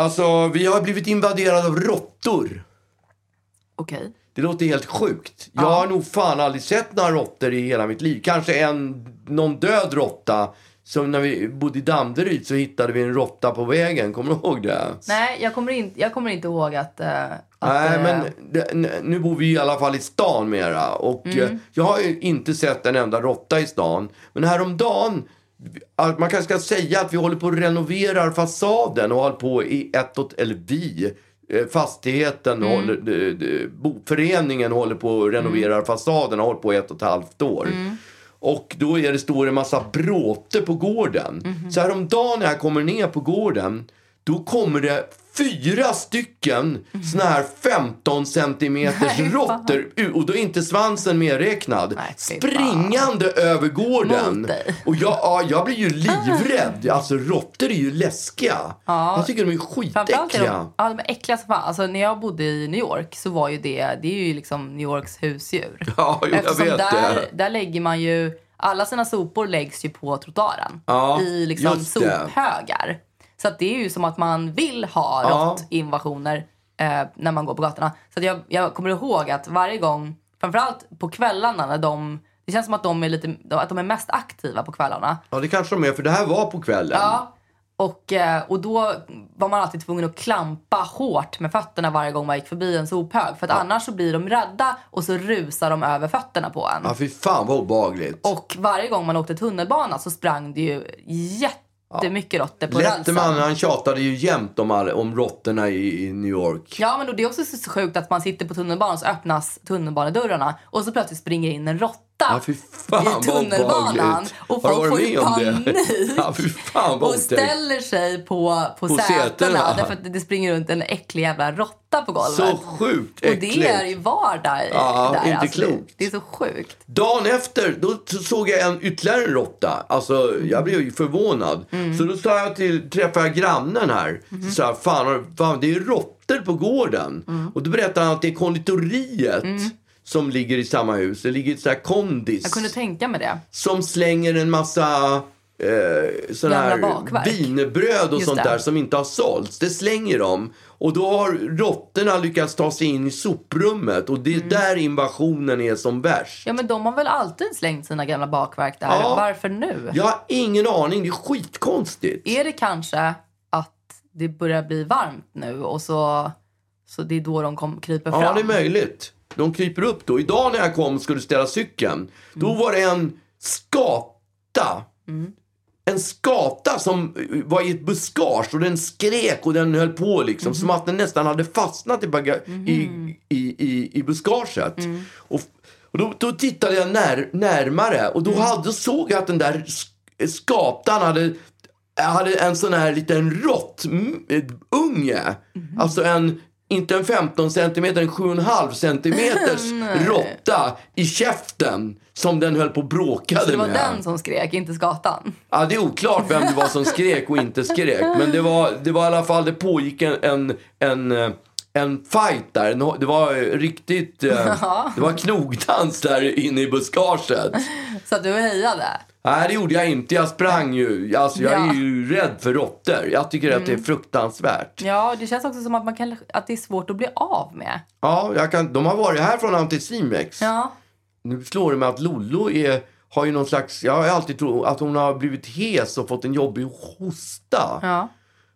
Alltså, vi har blivit invaderade av råttor. Okej. Det låter helt sjukt. Jag har nog fan aldrig sett några råttor i hela mitt liv. Kanske en, någon död råtta. Som när vi bodde i Danderyd så hittade vi en råtta på vägen. Kommer du ihåg det? Nej, jag kommer, inte, jag kommer inte ihåg att... eh, att Nej, eh, men det, nu bor vi i alla fall i stan mera. Och Mm. eh, jag har ju inte sett en enda råtta i stan. Men häromdagen, man kanske ska säga att vi håller på att renovera fasaden och håller på i ett och, eller vi, eh, fastigheten, Mm. håller, boföreningen håller på att renovera fasaden och hållit på i ett och ett halvt år. Mm. Och då är det, står det en massa bråte på gården. Mhm. Så häromdagen när jag kommer ner på gården, då kommer det fyra stycken såna här 15 centimeters. Nej, råttor. Och då är inte svansen medräknad. Nej, fy fan. Springande över gården. Och jag, ja, jag blir ju livrädd. Alltså råttor är ju läskiga. Ja. Jag tycker de är Framförallt är skitäckliga. de, ja, de är äckliga som fan. Alltså, när jag bodde i New York så var ju det, det är ju liksom New Yorks husdjur. Ja, jag Eftersom vet där, det. där lägger man ju, alla sina sopor läggs ju på trottoaren. Ja, I liksom sophögar. Så det är ju som att man vill ha Ja. råttinvasioner eh, när man går på gatorna. Så jag, jag kommer ihåg att varje gång, framförallt på kvällarna när de, det känns som att de är lite, att de är mest aktiva på kvällarna. Ja, det kanske de är, för det här var på kvällen. Ja. Och, eh, och då var man alltid tvungen att klampa hårt med fötterna varje gång man gick förbi en sophög. För att annars så blir de rädda och så rusar de över fötterna på en. Ja, fy fan vad obehagligt. Och varje gång man åkte tunnelbana så sprang det ju jättemycket råttor på Letterman han tjatade ju jämt om, all, om råttorna i, i New York. Ja, men då, det är också så sjukt att man sitter på tunnelbanan så öppnas tunnelbanedörrarna och så plötsligt springer in en råtta Ja, fy fan i tunnelbanan. Och folk får ju panik. Ja, fan och ställer sig på, på, På sätena, sätena. därför att det springer runt en äcklig jävla råtta på golvet. Så sjukt och äckligt. det är ju vardag Ja, där. inte alltså, klokt. Det är så sjukt. Dagen efter då såg jag en ytterligare en råtta. Alltså, jag blev ju förvånad. Mm. Så då sa jag till, träffade jag grannen här. Så sa fan, fan det är råttor på gården. Mm. Och då berättade han att det är konditoriet som ligger i samma hus. Det ligger ett sånt här kondis. Jag kunde tänka mig det. som slänger en massa eh, sån Gamla här bakverk. wienerbröd och Just sånt det. där som inte har sålts. Det slänger de. Och då har råttorna lyckats ta sig in i soprummet. Och det är Mm. där invasionen är som värst. Ja, men de har väl alltid slängt sina gamla bakverk där. Ja. Varför nu? Jag har ingen aning. Det är skitkonstigt. Är det kanske att det börjar bli varmt nu och så, så det är då de kom, kryper fram? Ja, det är möjligt. De kryper upp då. Idag när jag kom och skulle ställa cykeln. Då Mm. var det en skata. En skata som var i ett buskage och den skrek och den höll på liksom. Mm. Som att den nästan hade fastnat i, baga- i, i, i, i buskaget. Mm. Och, och då, då tittade jag när, närmare och Mm. då hade, såg jag att den där sk- skatan hade hade en sån här liten råttunge. Mm. Alltså en, inte en 15 centimeter, en 7,5 centimeters råtta i käften. Som den höll på och bråkade Så det var med. den som skrek, inte skatan? Ja, det är oklart vem det var som skrek och inte skrek. Men det var, det var i alla fall, det pågick en, en, en, eh, en fight där. Det var eh, riktigt, eh, det var knogdans där inne i buskaget. Så att du hejade? Nej, det gjorde jag inte. Jag sprang ju. Alltså, jag Ja. Mm. är ju rädd för råttor. Jag tycker att det är fruktansvärt. Ja, det känns också som att, man kan, att det är svårt att bli av med. Ja, jag kan, de har varit här från Anticimex. Ja. Nu slår det mig att Lollo är, har ju någon slags... Jag har alltid trott att hon har blivit hes och fått en jobbig hosta. ja.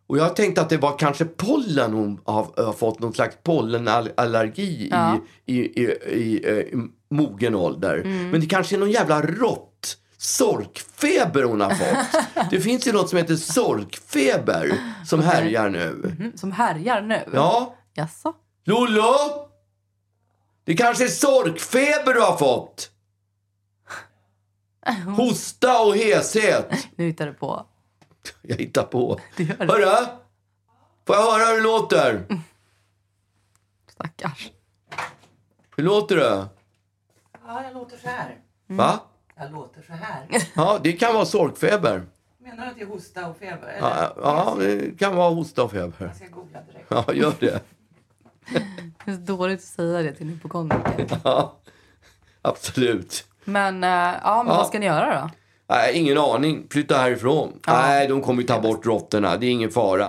Och jag tänkte att det var kanske pollen hon har, har fått någon slags pollenallergi Ja. i, i, i, i, eh, i mogen ålder. Mm. Men det kanske är någon jävla rått sorkfeber hon har fått. det finns ju något som heter sorkfeber som härjar nu. Mm, Som härjar nu? Ja, Jaså? Lollo! Det kanske är sorkfeber du har fått. Hosta och heshet. Nu hittar du på. Jag hittar på. Hörru! Får jag höra hur det låter? Stackars. Hur låter det? Ja, jag låter så här. Va? Jag låter så här. Ja, det kan vara sorkfeber. Menar du att det är hosta och feber? Eller? Ja, ja, det kan vara hosta och feber. Jag ska googla direkt. Ja, gör det. Det är så dåligt att säga det till en hypokondriker. Ja, absolut. Men, eh, ja, men Ja. vad ska ni göra då? Nej, ingen aning. Flytta härifrån. Nej, de kommer ju ta bort råttorna. Det är ingen fara.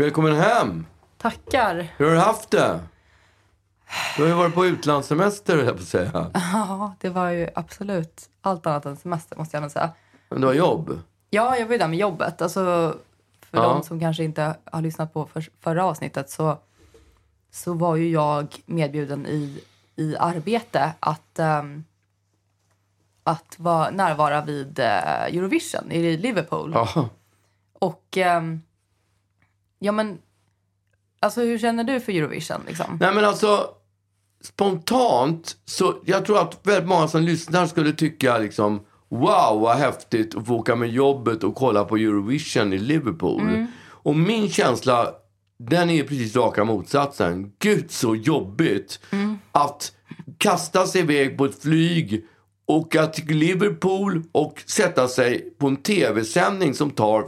Välkommen hem! Tackar. Hur har du haft det? Du har ju varit på utlandssemester, höll jag på att säga. Ja, det var ju absolut allt annat än semester måste jag nog säga. Men du har jobb? Ja, jag var ju där med jobbet. Alltså, för Ja. de som kanske inte har lyssnat på för, förra avsnittet så, så var ju jag medbjuden i, i arbete att, ehm, att vara närvara vid eh, Eurovision i Liverpool. Ja. Och ehm, ja men, alltså hur känner du för Eurovision liksom? Nej men alltså, spontant så, jag tror att väldigt många som lyssnar skulle tycka liksom Wow, vad häftigt att få åka med jobbet och kolla på Eurovision i Liverpool. Och min känsla, den är precis raka motsatsen. Gud så jobbigt att kasta sig iväg på ett flyg, åka till Liverpool och sätta sig på en tv-sändning som tar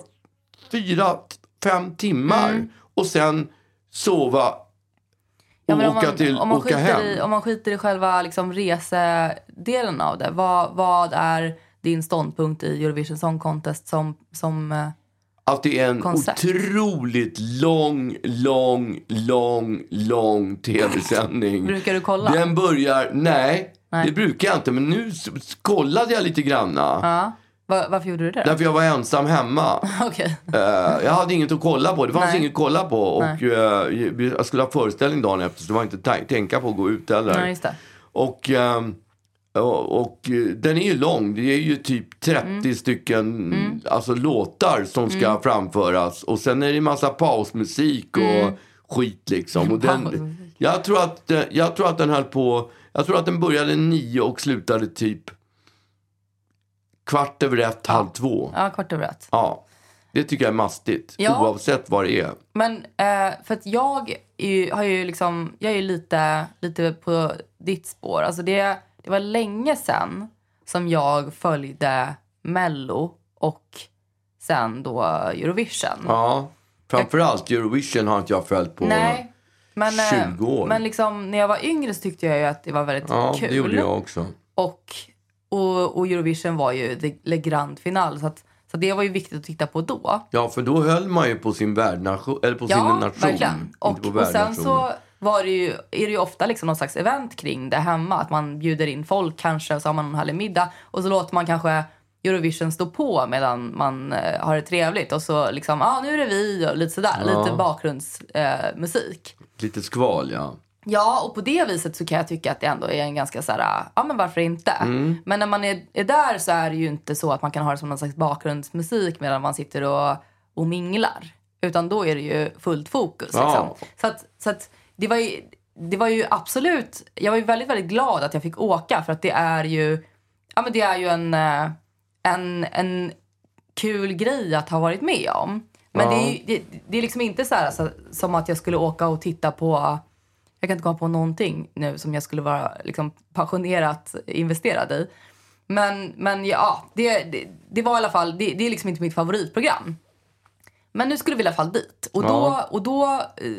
fyra, fem timmar. Och sen sova och Ja, åka man, till, om man åka hem. I, om man skiter i själva liksom, resedelen av det, vad, vad är din ståndpunkt i Eurovision Song Contest som, som eh, Att det är en koncept? otroligt lång, lång, lång, lång tv-sändning. Brukar du kolla? Den börjar, nej, Nej. det brukar jag inte. Men nu kollade jag lite granna. Ja. Va, varför gjorde du det? Därför jag var ensam hemma. Okej. Eh, jag hade inget att kolla på. Det fanns Nej. inget att kolla på. Och eh, jag skulle ha föreställning dagen efter. Så det var inte tänka på att gå ut heller. Nej, just det. Och, ehm, och, och eh, den är ju lång. Det är ju typ 30 Mm. stycken Alltså, låtar som ska framföras. Och sen är det massa pausmusik och Mm. skit liksom. Och den, jag, tror att, jag tror att den höll på... Jag tror att den började nio och slutade typ kvart över ett, halv två. Ja, kvart över ett. Ja, det tycker jag är mastigt. Ja. Oavsett vad det är. Men eh, för att jag är ju, har ju liksom, jag är lite, lite på ditt spår. Alltså det, det var länge sedan som jag följde Mello och sen då Eurovision. Ja, framförallt Eurovision har inte jag följt på. Nej, men, eh, 20 år. men liksom, när jag var yngre så tyckte jag ju att det var väldigt Ja, kul. det gjorde jag också. Och, och, och Eurovision var ju the, the grand final. Så, att, så det var ju viktigt att titta på då. Ja, för då höll man ju på sin värdnation, eller på sin Ja, nation. verkligen. Och, och sen så var det ju, är det ju ofta liksom någon slags event kring det hemma. Att man bjuder in folk kanske och så har man en härlig middag. Och så låter man kanske Eurovision stå på medan man eh, har det trevligt. Och så liksom, ja ah, nu är det vi och lite sådär. Lite bakgrundsmusik. Eh. Lite skval, ja. Ja, och på det viset så kan jag tycka att det ändå är en ganska så här, ja men varför inte? Mm. Men när man är, är där så är det ju inte så att man kan ha det som någon slags bakgrundsmusik medan man sitter och, och minglar. Utan då är det ju fullt fokus. Ja. Liksom. Så, att, så att det var ju, det var ju absolut, jag var ju väldigt, väldigt glad att jag fick åka för att det är ju, ja men det är ju en, eh, en, en kul grej att ha varit med om. Men det, är det, det är liksom inte så här alltså, som att jag skulle åka och titta på jag kan inte komma på någonting nu som jag skulle vara liksom, passionerat investerad i. Men, men ja, det, det, det var i alla fall, det, det är liksom inte mitt favoritprogram. Men nu skulle vi i alla fall dit. Och då, Ja. och då eh,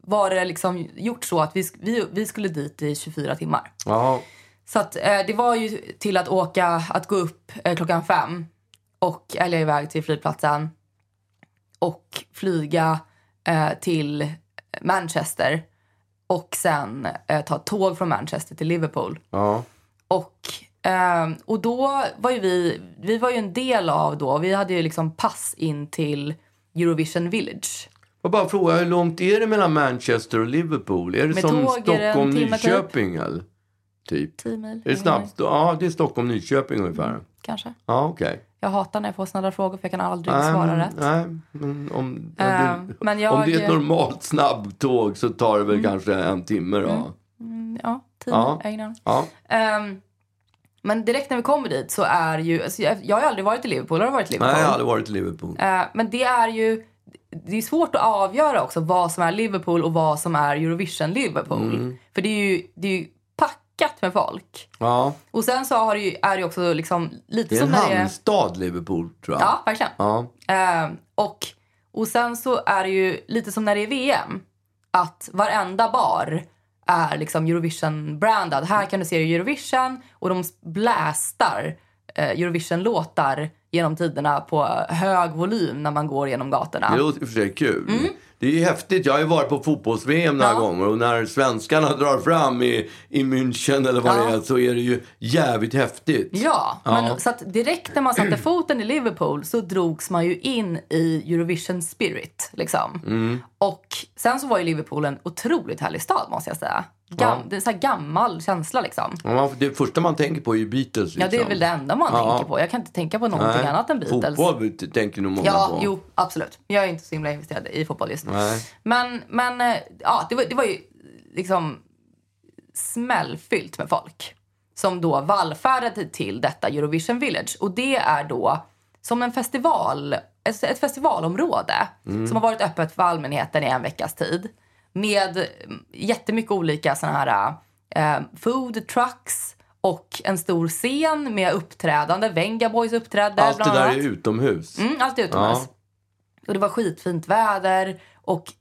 var det liksom gjort så att vi, vi, vi skulle dit i 24 timmar. Ja, Så att, eh, det var ju till att åka, att gå upp eh, klockan fem och älga iväg till flygplatsen och flyga eh, till Manchester och sen eh, ta tåg från Manchester till Liverpool. ja. Och Ehm, och då var ju vi, vi var ju en del av då, vi hade ju liksom pass in till Eurovision Village. Jag bara fråga, hur långt är det mellan Manchester och Liverpool? Är det Med som tåg är det en Stockholm, timme typ. Nyköping eller? Typ. 10 mil. Är det snabbt? Ja, det är Stockholm, Nyköping ungefär. Kanske. Ja, okej. Jag hatar när jag får där frågor för jag kan aldrig Nej, svara rätt. Nej, men om, ja, Ehm, det, men jag- om det är ett normalt snabbtåg så tar det väl kanske en timme då. Mm, Ja, 10 Ja. Jag ingen aning. Ja. Ehm, men direkt när vi kommer dit så är ju, alltså jag, jag har aldrig varit i Liverpool, har du varit i Liverpool? Nej, jag har aldrig varit i Liverpool. Eh, men det är ju det är svårt att avgöra också vad som är Liverpool och vad som är Eurovision Liverpool. Mm. För det är ju, det är ju packat med folk. Ja, Och sen så har det ju, är det också liksom lite som en när det är... hamnstad, Liverpool, tror jag. Ja, verkligen. Ja. Eh, och, och sen så är det ju lite som när det är VM. Att varenda bar är liksom Eurovision-brandad. Här kan du se Eurovision och de blästar eh, Eurovision-låtar genom tiderna på hög volym när man går genom gatorna. Det låter i och för sig kul. Det är ju häftigt. Jag har ju varit på fotbolls-VM några. Ja. gånger och när svenskarna drar fram i, i München eller vad Ja. det är så är det ju jävligt häftigt. Ja, Ja. Men, så direkt när man satte foten i Liverpool så drogs man ju in i Eurovision spirit. Liksom. Mm. Och sen så var ju Liverpool en otroligt härlig stad måste jag säga. Gam, Det är här gammal känsla liksom. Ja, Det första man tänker på är ju Beatles. Liksom. Ja, det är väl det enda man Ja. tänker på. Jag kan inte tänka på någonting Nej. annat än Beatles. Fotboll tänker nog många Ja, på. jo, absolut. Jag är inte så himla investerad i fotboll just nu. Men, men eh, ja, det var, det var ju liksom smällfyllt med folk som då vallfärdade till detta Eurovision Village. Och det är då som en festival, ett, ett festivalområde Mm. som har varit öppet för allmänheten i en veckas tid. Med jättemycket olika såna här eh, food trucks och en stor scen med uppträdande. Venga Boys uppträdde Allt det bland där annat. är utomhus. Mm, allt är utomhus. Och det var skitfint väder. Och,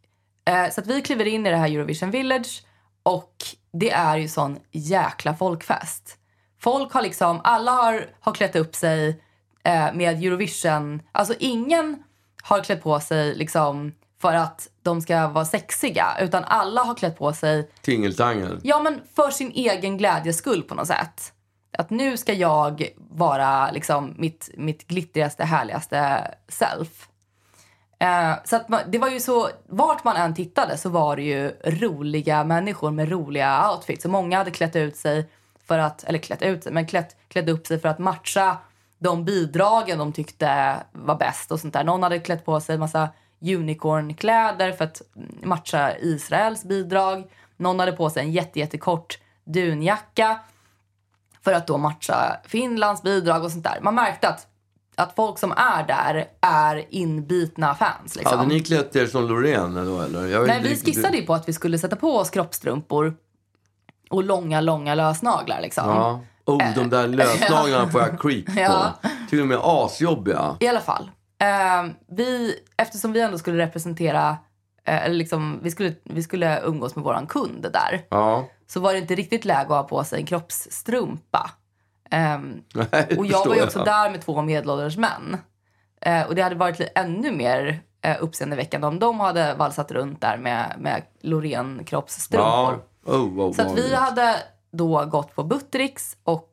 eh, så att vi kliver in i det här Eurovision Village och det är ju sån jäkla folkfest. Folk har liksom, alla har, har klätt upp sig eh, med Eurovision. Alltså ingen har klätt på sig liksom för att de ska vara sexiga. Utan alla har klätt på sig Tingeltangel. Ja, men för sin egen glädjes skull på något sätt. Att nu ska jag vara liksom mitt, mitt glittrigaste, härligaste self. Eh, så att man, det var ju så, vart man än tittade så var det ju roliga människor med roliga outfits. Så många hade klätt ut sig för att, eller klätt ut sig, men klätt, klätt upp sig för att matcha de bidragen de tyckte var bäst och sånt där. Någon hade klätt på sig massa unicornkläder för att matcha Israels bidrag. Någon hade på sig en jätte, jättekort dunjacka för att då matcha Finlands bidrag och sånt där. Man märkte att, att folk som är där är inbitna fans. Liksom. Hade ni klätt er som Loreen eller? eller? Nej, vi skissade ju på att vi skulle sätta på oss kroppstrumpor och långa, långa lösnaglar. Liksom. Ja. Oh, de där lösnaglarna får jag creep på. Ja. Till och med asjobbiga. I alla fall. Eh, vi, eftersom vi ändå skulle representera, eh, eller liksom, vi, skulle, vi skulle umgås med våran kund där, Ja. så var det inte riktigt läge att ha på sig en kroppsstrumpa. Nej, och jag var ju också där med två medelålders män. Eh, och det hade varit ännu mer eh, uppseendeväckande om de hade valsat runt där med, med Loreen kroppsstrumpor. Ja. Oh, vad Så att vi hade då gått på Buttericks och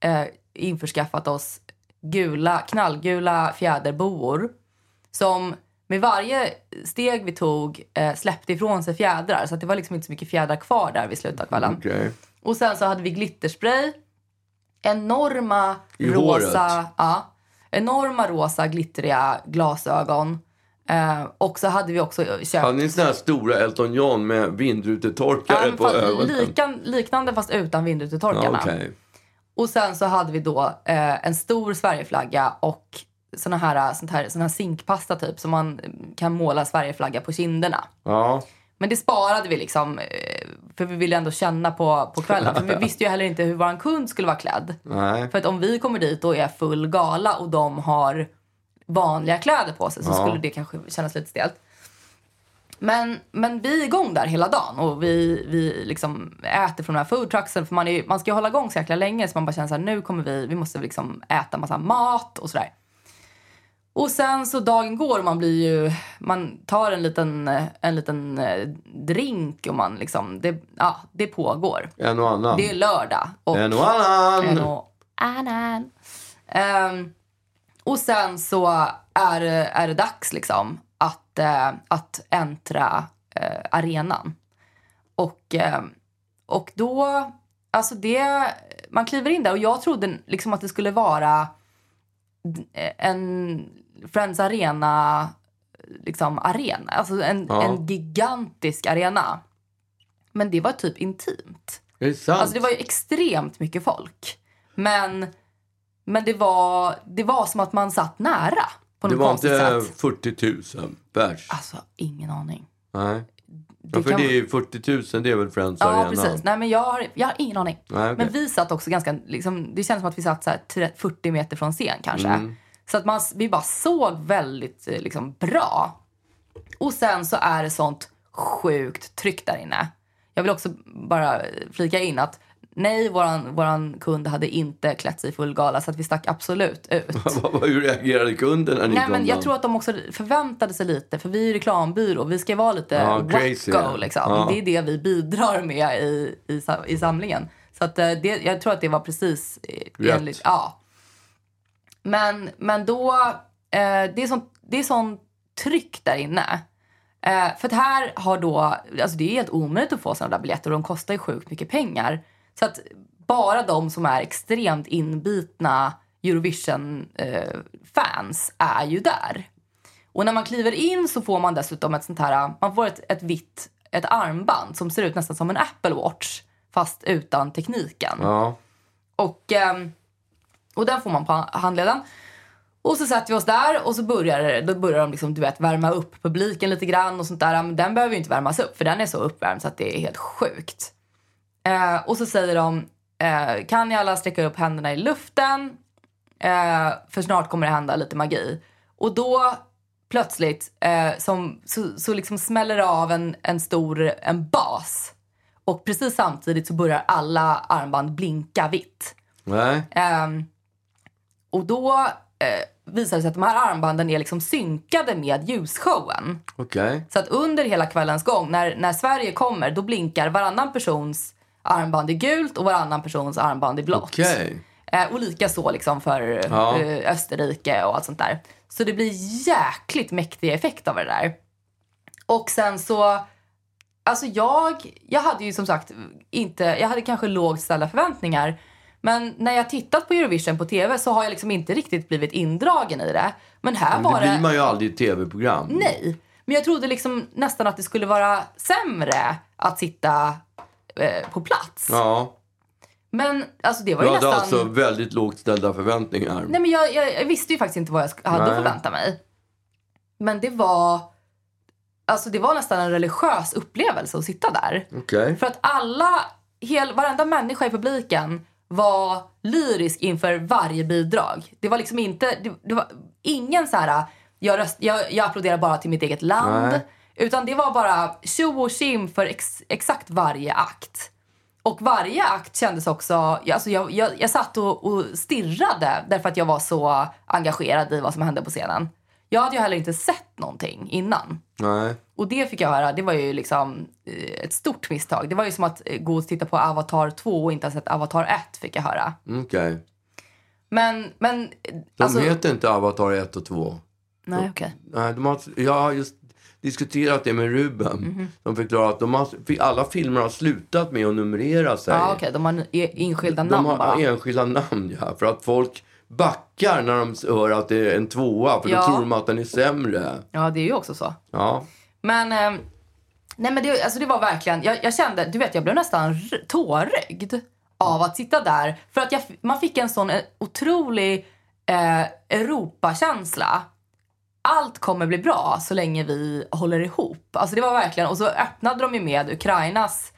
eh, införskaffat oss gula, knallgula fjäderboor som med varje steg vi tog eh, släppte ifrån sig fjädrar. Så det var liksom inte så mycket fjädrar kvar där vid slutet av kvällen. Okej. Och sen så hade vi glitterspray. Enorma I rosa, håret? ja, enorma rosa glittriga glasögon. Eh, och så hade vi också köpt Hade ni såna här stora Elton John med Ja, vindrutetorkare men på ögonen? liknande fast utan Ja, vindrutetorkarna. Och sen så hade vi då eh, en stor Sverigeflagga och såna här, sånt här, sån här zinkpasta typ som man kan måla Sverigeflagga på kinderna. Ja. Men det sparade vi liksom eh, för vi ville ändå känna på, på kvällen. För vi visste ju heller inte hur vår kund skulle vara klädd. Nej. För att om vi kommer dit och är full gala och de har vanliga kläder på sig så Ja. skulle det kanske kännas lite stelt. Men, men vi är igång där hela dagen och vi, vi liksom äter från de här foodtrucksen. För man, är, man ska ju hålla igång så jäkla länge så man bara känner så här, nu kommer vi, vi måste liksom äta massa mat och sådär. Och sen så dagen går och man blir ju, man tar en liten, en liten eh, drink och man liksom, det, ja, det pågår. En och annan. Det är lördag och En och annan. en och Annan. Ehm, och sen så är, är det dags liksom att, eh, att äntra eh, arenan. Och, eh, och då, alltså det, man kliver in där och jag trodde liksom att det skulle vara en Friends Arena liksom arena, alltså en, Ja. en gigantisk arena. Men det var typ intimt. Är det sant? Alltså det var ju extremt mycket folk. Men, men det, var, det var som att man satt nära på det var inte sätt. 40 000 pers? Alltså, ingen aning. Nej. Det Ja, för kan- det är 40 000, det är väl Friends Ja, Arena? precis. Nej, men jag har, jag har ingen aning. Nej, okej. Men vi satt också ganska, liksom, det känns som att vi satt så här 30 40 meter från scen kanske. Mm. Så att man, vi bara såg väldigt eh, liksom, bra. Och sen så är det sånt sjukt tryck där inne. Jag vill också bara flika in att nej, våran, våran kund hade inte klätt sig i full gala så att vi stack absolut ut. Hur reagerade kunden när ni Nej, men jag tror att de också förväntade sig lite, för vi är ju reklambyrå. Vi ska vara lite wacko crazy, ja. liksom. Ja. Det är det vi bidrar med i, i, i samlingen. Så att eh, det, jag tror att det var precis eh, Rätt. enligt, ja. Men, men då, eh, det är sånt, det är sånt tryck där inne. Eh, för att här har då, alltså det är helt omöjligt att få sådana där biljetter och de kostar ju sjukt mycket pengar. Så att bara de som är extremt inbitna Eurovision-fans är ju där. Och när man kliver in så får man dessutom ett sånt här, man får ett, ett vitt ett armband som ser ut nästan som en Apple Watch fast utan tekniken. Ja. Och, ehm, och den får man på handleden. Och så sätter vi oss där och så börjar, då börjar de liksom, du vet, värma upp publiken lite grann och sånt där. Men den behöver ju inte värmas upp för den är så uppvärmd så att det är helt sjukt. Eh, och så säger de, eh, kan ni alla sträcka upp händerna i luften? Eh, för snart kommer det hända lite magi. Och då plötsligt eh, som, så, så liksom smäller det av en, en stor en bas. Och precis samtidigt så börjar alla armband blinka vitt. Nej. Ehm, och då eh, visar det sig att de här armbanden är liksom synkade med ljusshowen. Okej. Så att under hela kvällens gång, när, när Sverige kommer, då blinkar varannan persons armband i gult och varannan persons armband i blått. Okej. Eh, och lika så liksom för Ja. eh, Österrike och allt sånt där. Så det blir jäkligt mäktig effekt av det där. Och sen så, alltså jag, jag hade ju som sagt inte, jag hade kanske lågt ställda förväntningar. Men när jag tittat på Eurovision på tv så har jag liksom inte riktigt blivit indragen i det. Men här Men var det det... blir man ju aldrig i tv-program. Nej. Men jag trodde liksom nästan att det skulle vara sämre att sitta eh, på plats. Ja. Men alltså det var Du ju hade nästan... alltså väldigt lågt ställda förväntningar. Nej men jag, jag, jag visste ju faktiskt inte vad jag hade att förvänta mig. Men det var... Alltså det var nästan en religiös upplevelse att sitta där. Okej. För att alla, hel, varenda människa i publiken var lyrisk inför varje bidrag. Det var liksom inte, det, det var ingen så här, jag, röst, jag, jag applåderar bara till mitt eget land. Nej. Utan det var bara tjo och tjim för ex, exakt varje akt. Och varje akt kändes också, alltså jag, jag, jag satt och, och stirrade därför att jag var så engagerad i vad som hände på scenen. Jag hade ju heller inte sett någonting innan. Nej. Och det fick jag höra, det var ju liksom eh, ett stort misstag. Det var ju som att eh, gå och titta på Avatar 2 och inte ha sett Avatar 1 fick jag höra. Okej. Men, men... eh, De alltså, heter inte Avatar 1 och 2. Nej, okej. Nej, de har, har just diskuterat det med Ruben. Mhm. De förklarar att de har, alla filmer har slutat med att numrera sig. Ja, okej. De har e- enskilda De namn har bara. enskilda namn, ja. För att folk backar när de hör att det är en tvåa. För Ja. då tror de att den är sämre. Ja, det är ju också så. Ja. Men, eh, nej men det, alltså det var verkligen, jag, jag kände, du vet jag blev nästan tårögd av att sitta där. För att jag, man fick en sån eh, otrolig eh, Europakänsla. Allt kommer bli bra så länge vi håller ihop. Alltså det var verkligen, och så öppnade de ju med Ukrainas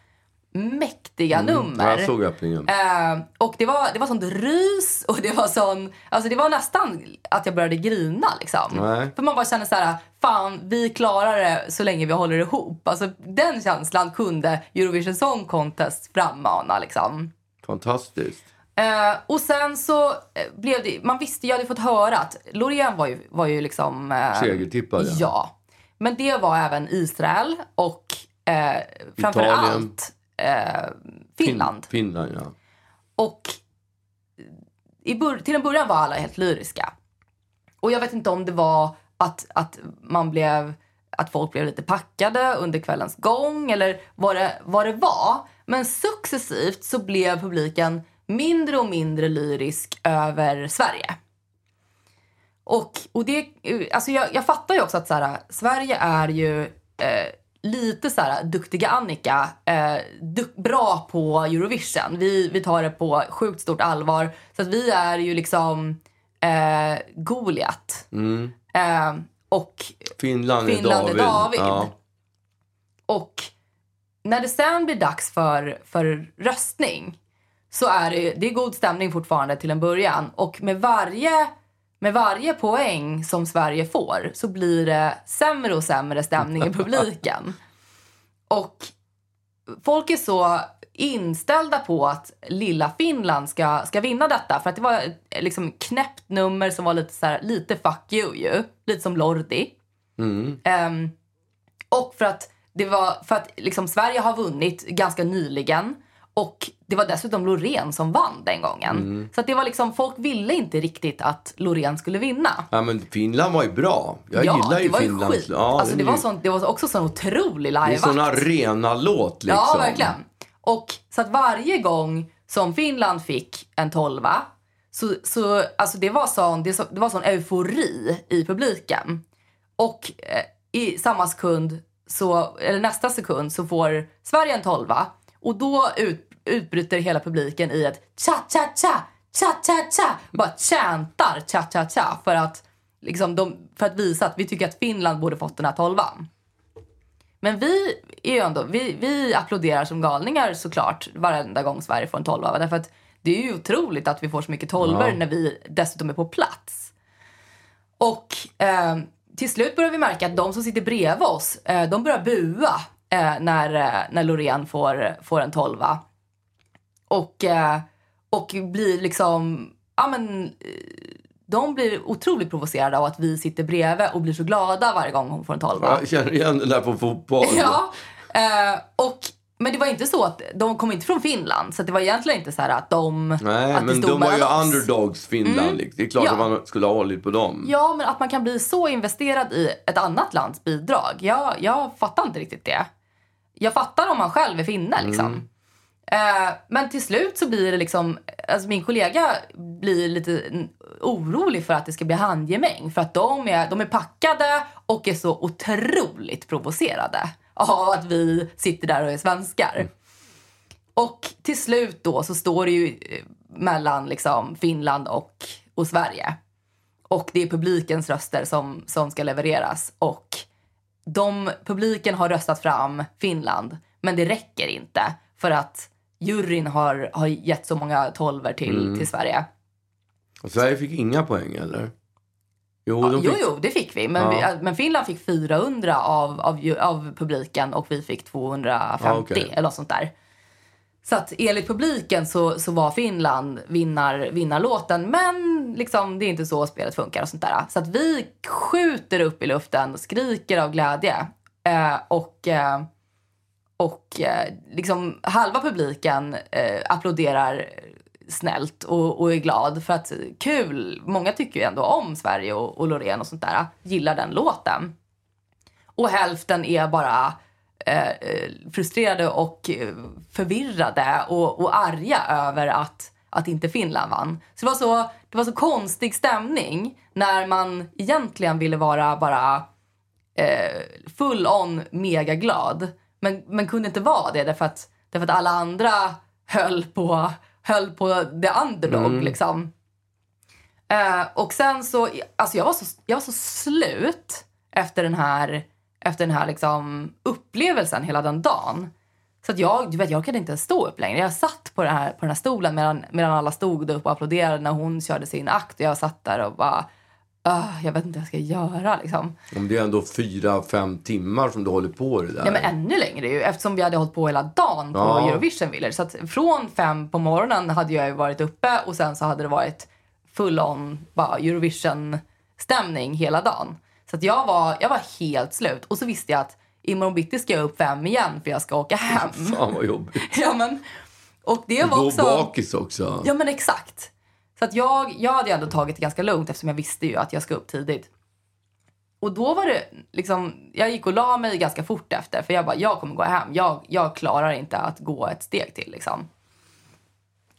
mäktiga nummer. Mm, Jag såg öppningen. Eh, och det var, det var sånt rys och det var sån, alltså det var nästan att jag började grina liksom. Nej. För man bara kände så här, fan vi klarar det så länge vi håller ihop. Alltså den känslan kunde Eurovision Song Contest frammana liksom. Fantastiskt. Eh, och sen så eh, blev det, man visste, jag hade fått höra att Loreen var ju, var ju liksom... Eh, Segertippade. Ja. Men det var även Israel och eh, framför Italien. allt eh, Finland. Fin- Finland, ja. Och i till en början var alla helt lyriska. Och jag vet inte om det var att, att man blev att folk blev lite packade under kvällens gång eller vad det, vad det var. Men successivt så blev publiken mindre och mindre lyrisk över Sverige. Och, och det, alltså jag, jag fattar ju också att så här, Sverige är ju eh, lite så här duktiga Annika, eh, duk, bra på Eurovision. Vi, vi tar det på sjukt stort allvar. Så att vi är ju liksom eh, Goliat. Eh, och Finland, Finland är David. David. Ja. och när det sen blir dags för, för röstning så är det, det är god stämning fortfarande till en början. Och med varje, med varje poäng som Sverige får så blir det sämre och sämre stämning i publiken. Och folk är så inställda på att lilla Finland ska, ska vinna detta. För att det var liksom knäppt nummer som var lite, så här, lite fuck you ju. Lite som Lordi. Ehm, och för att, det var, för att liksom Sverige har vunnit ganska nyligen. Och det var dessutom Loreen som vann den gången. Så att det var liksom, folk ville inte riktigt att Loreen skulle vinna. ja, men Finland var ju bra. Jag ja, gillar ju det var ju skit. Ja, alltså, det, var sån, det var också sån otrolig Det är sån arena-låt liksom. Ja, verkligen. Och så att varje gång som Finland fick en tolva så, så alltså det var sån, det, så, det var sån eufori i publiken. Och eh, i samma sekund, så, eller nästa sekund, så får Sverige en tolva. Och då ut, utbryter hela publiken i ett cha-cha-cha, cha-cha-cha. Bara chantar cha-cha-cha för att, liksom, de, för att visa att vi tycker att Finland borde fått den här tolvan. Men vi är ändå, vi, vi applåderar som galningar såklart varenda gång Sverige får en tolva. Därför att det är ju otroligt att vi får så mycket tolvor när vi dessutom är på plats. Och eh, till slut börjar vi märka att de som sitter bredvid oss, eh, de börjar bua eh, när, eh, när Loreen får, får en tolva. Och, eh, och blir liksom, ja men, eh, de blir otroligt provocerade av att vi sitter bredvid och blir så glada varje gång hon får en tolva. Jag känner igen den där på fotboll. Ja, eh, och, men det var inte så att de kom inte från Finland. Så det var egentligen inte så här att de... Nej, att det men de var ju oss. underdogs, Finland. liksom. Det är klart Ja. att man skulle ha hållit på dem. Ja, men att man kan bli så investerad i ett annat lands bidrag. Jag, jag fattar inte riktigt det. Jag fattar om man själv är finne liksom. Eh, men till slut så blir det liksom, alltså min kollega blir lite mm, orolig för att det ska bli handgemäng. För att de är, de är packade och är så otroligt provocerade av att vi sitter där och är svenskar. Och till slut då så står det ju eh, mellan liksom Finland och, och Sverige. Och det är publikens röster som, som ska levereras. Och de, publiken har röstat fram Finland, men det räcker inte för att juryn har, har gett så många tolver till, till Sverige. Och Sverige fick inga poäng, eller? Jo, Ja, de jo, fick... jo, det fick vi. Men, Ja. vi, men Finland fick 400 av, av, av publiken och vi fick 250 Ja, okej. eller något sånt där. Så att enligt publiken så, så var Finland vinnar, vinnarlåten. Men liksom, det är inte så spelet funkar och sånt där. Så att vi skjuter upp i luften och skriker av glädje. Eh, och eh, och eh, liksom halva publiken eh, applåderar snällt och, och är glad för att kul. Många tycker ju ändå om Sverige och, och Loreen och sånt där. Gillar den låten. Och hälften är bara eh, eh frustrerade och eh, förvirrade och, och arga över att, att inte Finland vann. Så det var så, det var så konstig stämning när man egentligen ville vara bara eh, full on mega glad. Men, men kunde inte vara det därför att, därför att alla andra höll på, höll på the underdog liksom. Eh, och sen så, alltså jag var så, jag var så slut efter den här, efter den här liksom upplevelsen hela den dagen. Så att jag, du vet, jag kunde inte ens stå upp längre. Jag satt på den här, på den här stolen medan, medan alla stod upp och applåderade när hon körde sin akt. Och jag satt där och bara, "Ah, jag vet inte vad jag ska göra liksom. Om det är ändå fyra, fem timmar som du håller på det där. Ja, men ännu längre ju, eftersom vi hade hållit på hela dagen på Ja. Eurovision Village. Så från fem på morgonen hade jag varit uppe och sen så hade det varit full on bara Eurovision-stämning hela dagen. Så jag var, jag var helt slut. Och så visste jag att imorgon bitti ska jag upp fem igen för jag ska åka hem. Fan vad jobbigt. ja, men, och det var var också... bakis också. Ja men exakt. Så att jag, jag hade ändå tagit det ganska lugnt eftersom jag visste ju att jag ska upp tidigt. Och då var det liksom, jag gick och la mig ganska fort efter för jag bara, jag kommer gå hem. Jag, jag klarar inte att gå ett steg till liksom.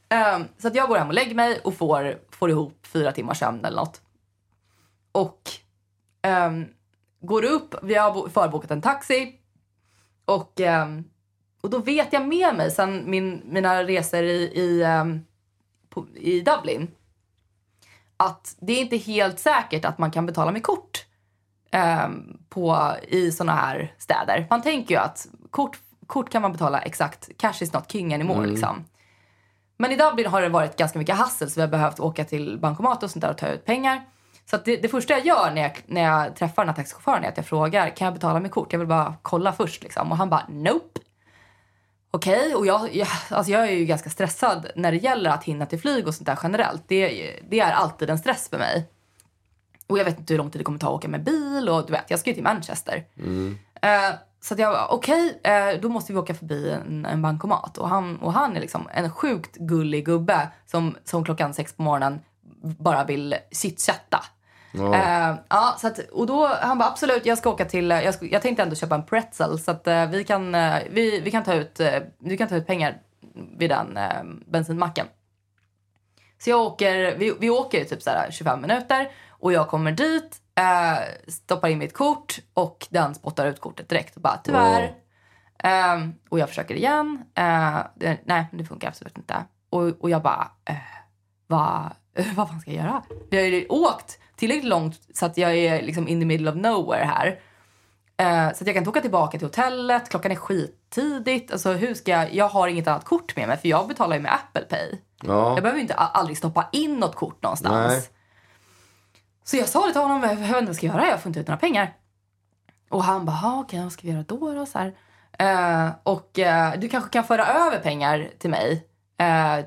Um, så att jag går hem och lägger mig och får, får ihop fyra timmars sömn eller något. Och um, går upp, vi har förbokat en taxi och, um, och då vet jag med mig sen min, mina resor i, i, um, på, i Dublin att det är inte helt säkert att man kan betala med kort ehm, på, i såna här städer. Man tänker ju att kort, kort kan man betala exakt, cash is not king anymore liksom. Men i Dublin har det varit ganska mycket hassel så vi har behövt åka till bankomat och sånt där och ta ut pengar. Så det, det första jag gör när jag, när jag träffar den här taxichauffören är att jag frågar kan jag betala med kort? Jag vill bara kolla först liksom. Och han bara nope. Okej, och jag, jag, alltså jag är ju ganska stressad när det gäller att hinna till flyg och sånt där generellt. Det, det är alltid en stress för mig. Och jag vet inte hur lång tid det kommer ta att åka med bil och du vet, jag ska ju till Manchester. Eh, så jag bara, okej, eh, då måste vi åka förbi en, en bankomat. Och han, och han är liksom en sjukt gullig gubbe som, som klockan sex på morgonen bara vill chitchatta. Eh, ja, så att, och då, han bara absolut, jag ska åka till, jag, ska, jag tänkte ändå köpa en pretzel så att eh, vi, kan, eh, vi, vi, kan ta ut, eh, vi kan ta ut pengar vid den eh, bensinmacken. Så jag åker, vi, vi åker typ så här 25 minuter och jag kommer dit, eh, stoppar in mitt kort och den spottar ut kortet direkt och bara tyvärr. Ehm, och jag försöker igen. Eh, det, nej, det funkar absolut inte. Och, och jag bara, eh, vad, vad fan ska jag göra? Vi har ju åkt tillräckligt långt så att jag är liksom in the middle of nowhere här. Eh, så att jag kan inte åka tillbaka till hotellet. Klockan är skittidigt. Alltså, hur ska jag, jag har inget annat kort med mig för jag betalar ju med Apple Pay. Ja. Jag behöver ju inte aldrig stoppa in något kort någonstans. Nej. Så jag sa det till honom, jag vet inte vad jag ska göra, jag får inte ut några pengar. Och han bara, "Ja, okej, vad ska vi göra då? då? Så här. Eh, och eh, du kanske kan föra över pengar till mig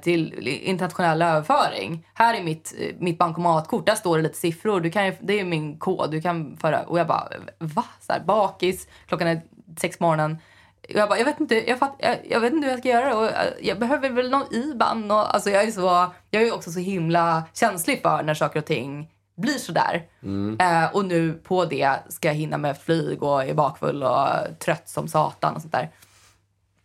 till internationell överföring. Här är mitt, eh, mitt bankomatkort, där står det lite siffror. Du kan, det är min kod, du kan föra Och jag bara, va? Så här, bakis, klockan är sex på morgonen. Jag, bara, jag, vet inte, jag, fatt, jag, jag vet inte hur jag ska göra. Och eh, jag behöver väl någon IBAN. Och, alltså jag, är så, jag är också så himla känslig för när saker och ting blir sådär. Eh, och nu på det ska jag hinna med flyg och är bakfull och trött som satan och sånt där.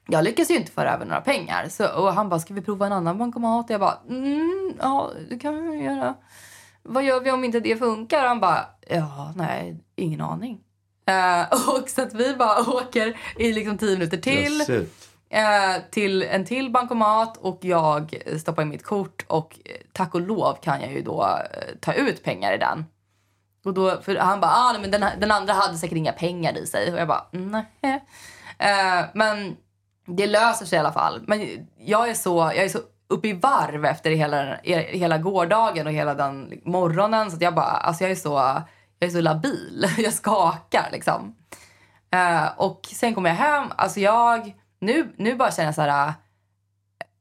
Jag lyckas ju inte föra över några pengar. Så, och han bara, ska vi prova en annan bankomat? Jag bara, mm, ja det kan vi göra. Vad gör vi om inte det funkar? Han bara, ja nej, ingen aning. Eh, och så att vi bara åker i liksom tio minuter till eh, till en till bankomat och jag stoppar in mitt kort och eh, tack och lov kan jag ju då ta ut pengar i den. Och då, för han bara, ah, nej, men den, den andra hade säkert inga pengar i sig. Och jag bara, nej. Men det löser sig i alla fall. Men jag är så, jag är så uppe i varv efter hela, hela gårdagen och hela den morgonen. Så att jag bara, alltså jag är så, jag är så labil. Jag skakar liksom. Uh, och sen kommer jag hem. Alltså jag, nu, nu bara känner jag så här. Eh,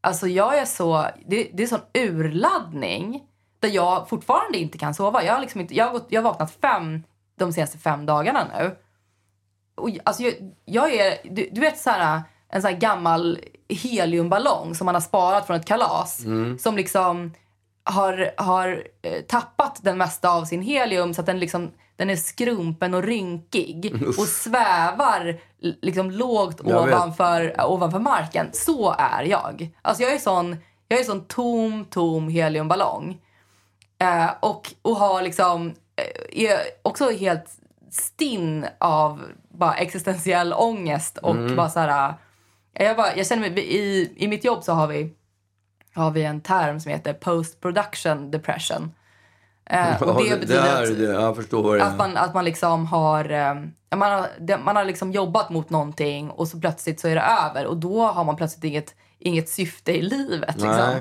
alltså jag är så, det, det är sån urladdning där jag fortfarande inte kan sova. Jag har, liksom inte, jag har, gått, jag har vaknat fem de senaste fem dagarna nu. Och, alltså jag, jag är, du, du vet så här, en sån här gammal heliumballong som man har sparat från ett kalas. Som liksom har, har eh, tappat den mesta av sin helium så att den, liksom, den är skrumpen och rynkig och svävar liksom lågt Jag vet. ovanför, ovanför marken. Så är jag. Alltså jag är sån, jag är sån tom, tom heliumballong. Eh, och, och har liksom, eh, är också helt stinn av bara existentiell ångest och bara så här. Jag, bara, jag känner mig, i, i mitt jobb så har vi, har vi en term som heter post production depression. Eh, och det betyder att, det, förstår att, man, att man liksom har, eh, man har, man har liksom jobbat mot någonting och så plötsligt så är det över och då har man plötsligt inget, inget syfte i livet. Liksom.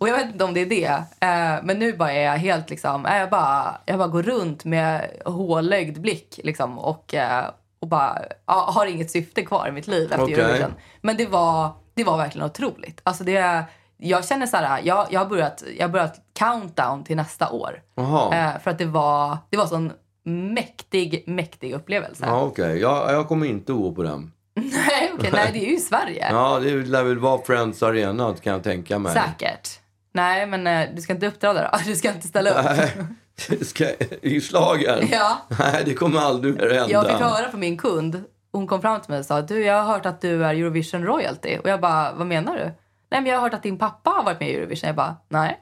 Och jag vet inte om det är det. Eh, men nu bara är jag helt liksom, eh, jag, bara, jag bara går runt med hålögd blick liksom, och, eh, och bara ja, har inget syfte kvar i mitt liv efter Okej. Eurovision. Men det var, det var verkligen otroligt. Alltså det, jag känner så här, jag, jag, har börjat, jag har börjat countdown till nästa år. Eh, för att det var, det var sån mäktig, mäktig upplevelse. Ja, okej. Jag, jag kommer inte att gå på den. nej, okej, nej, det är ju Sverige. Ja, det lär väl vara Friends Arena kan jag tänka mig. Säkert. Nej, men eh, du ska inte uppdra det då? Du ska inte ställa upp? Ska, I slagen? Ja. Nej, det kommer aldrig mer hända. Jag fick höra från min kund. Hon kom fram till mig och sa du, jag har hört att du är Eurovision royalty. Och jag bara, vad menar du? Nej, men jag har hört att din pappa har varit med i Eurovision. Jag bara, nej.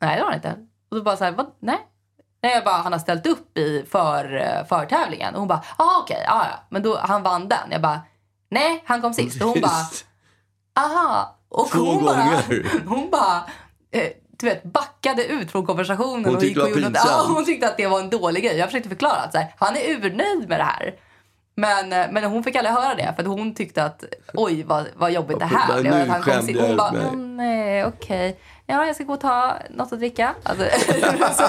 Nej, det har han inte. Och då bara så här, vad? Nej. Nej, jag bara, han har ställt upp i för, eh, förtävlingen. Och hon bara, ah, okej, ah, ja. Men då, han vann den. Jag bara, nej, han kom sist. Och hon bara, aha. Och Två hon bara, gånger. hon bara, eh, du vet, backade ut från konversationen. Hon och tyckte och gjorde. Ja, hon tyckte att det var en dålig grej. Jag försökte förklara att så här, han är urnöjd med det här. Men, men hon fick aldrig höra det för att hon tyckte att oj vad, vad jobbigt det här blev. Att han kom Hon bara, åh nej okej. Ja jag ska gå och ta något att dricka. Alltså, så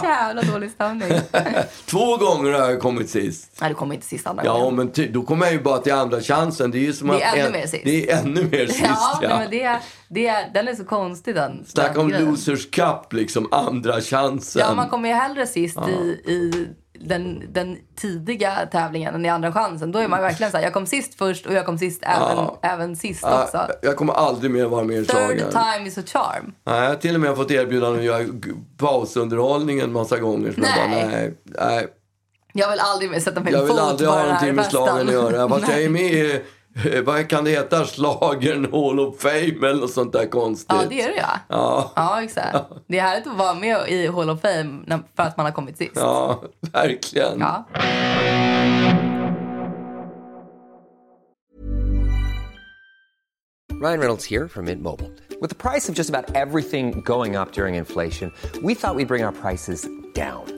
jävla dålig stämning. Två gånger har jag kommit sist. Nej du kommer inte sist andra Ja, gången. men ty, då kommer jag ju bara till andra chansen. Det är ju som Det är att ännu en- mer sist. Det är ännu mer sist, Ja, ja. nej, men det, det, den är så konstig den. Snacka om grejen. losers cup, liksom andra chansen. Ja, man kommer ju hellre sist i, i den, den tidiga tävlingen än i andra chansen. Då är man verkligen så här, jag kom sist först och jag kom sist även, Ja. även sist Ja, också. jag kommer aldrig mer vara med i Third time is a charm. Nej, jag har till och med fått erbjudande att göra pausunderhållning en massa gånger. Så jag Nej. bara, nej, nej. Jag vill aldrig mer sätta min Jag vill fot aldrig på ha den här någonting med festen. slagen att göra. Fast jag Nej. är med i, vad kan det heta, Schlagern Hall of Fame eller något sånt där konstigt. Ja, det är det ja. Ja, Ja, exakt. Det är härligt att vara med i Hall of Fame när- för att man har kommit sist. ja verkligen. Ja. Ryan Reynolds here from Mint Mobile. With the price of just about everything going up during inflation, we thought we'd bring our prices down.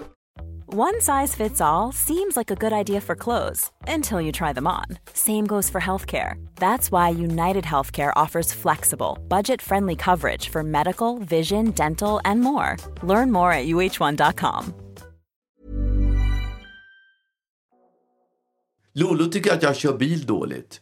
One size fits all seems like a good idea for clothes until you try them on. Same goes for healthcare. That's why United Healthcare offers flexible, budget friendly coverage for medical, vision, dental, and more. Learn more at uh1.com. Lolo tycker att jag kör bil dåligt.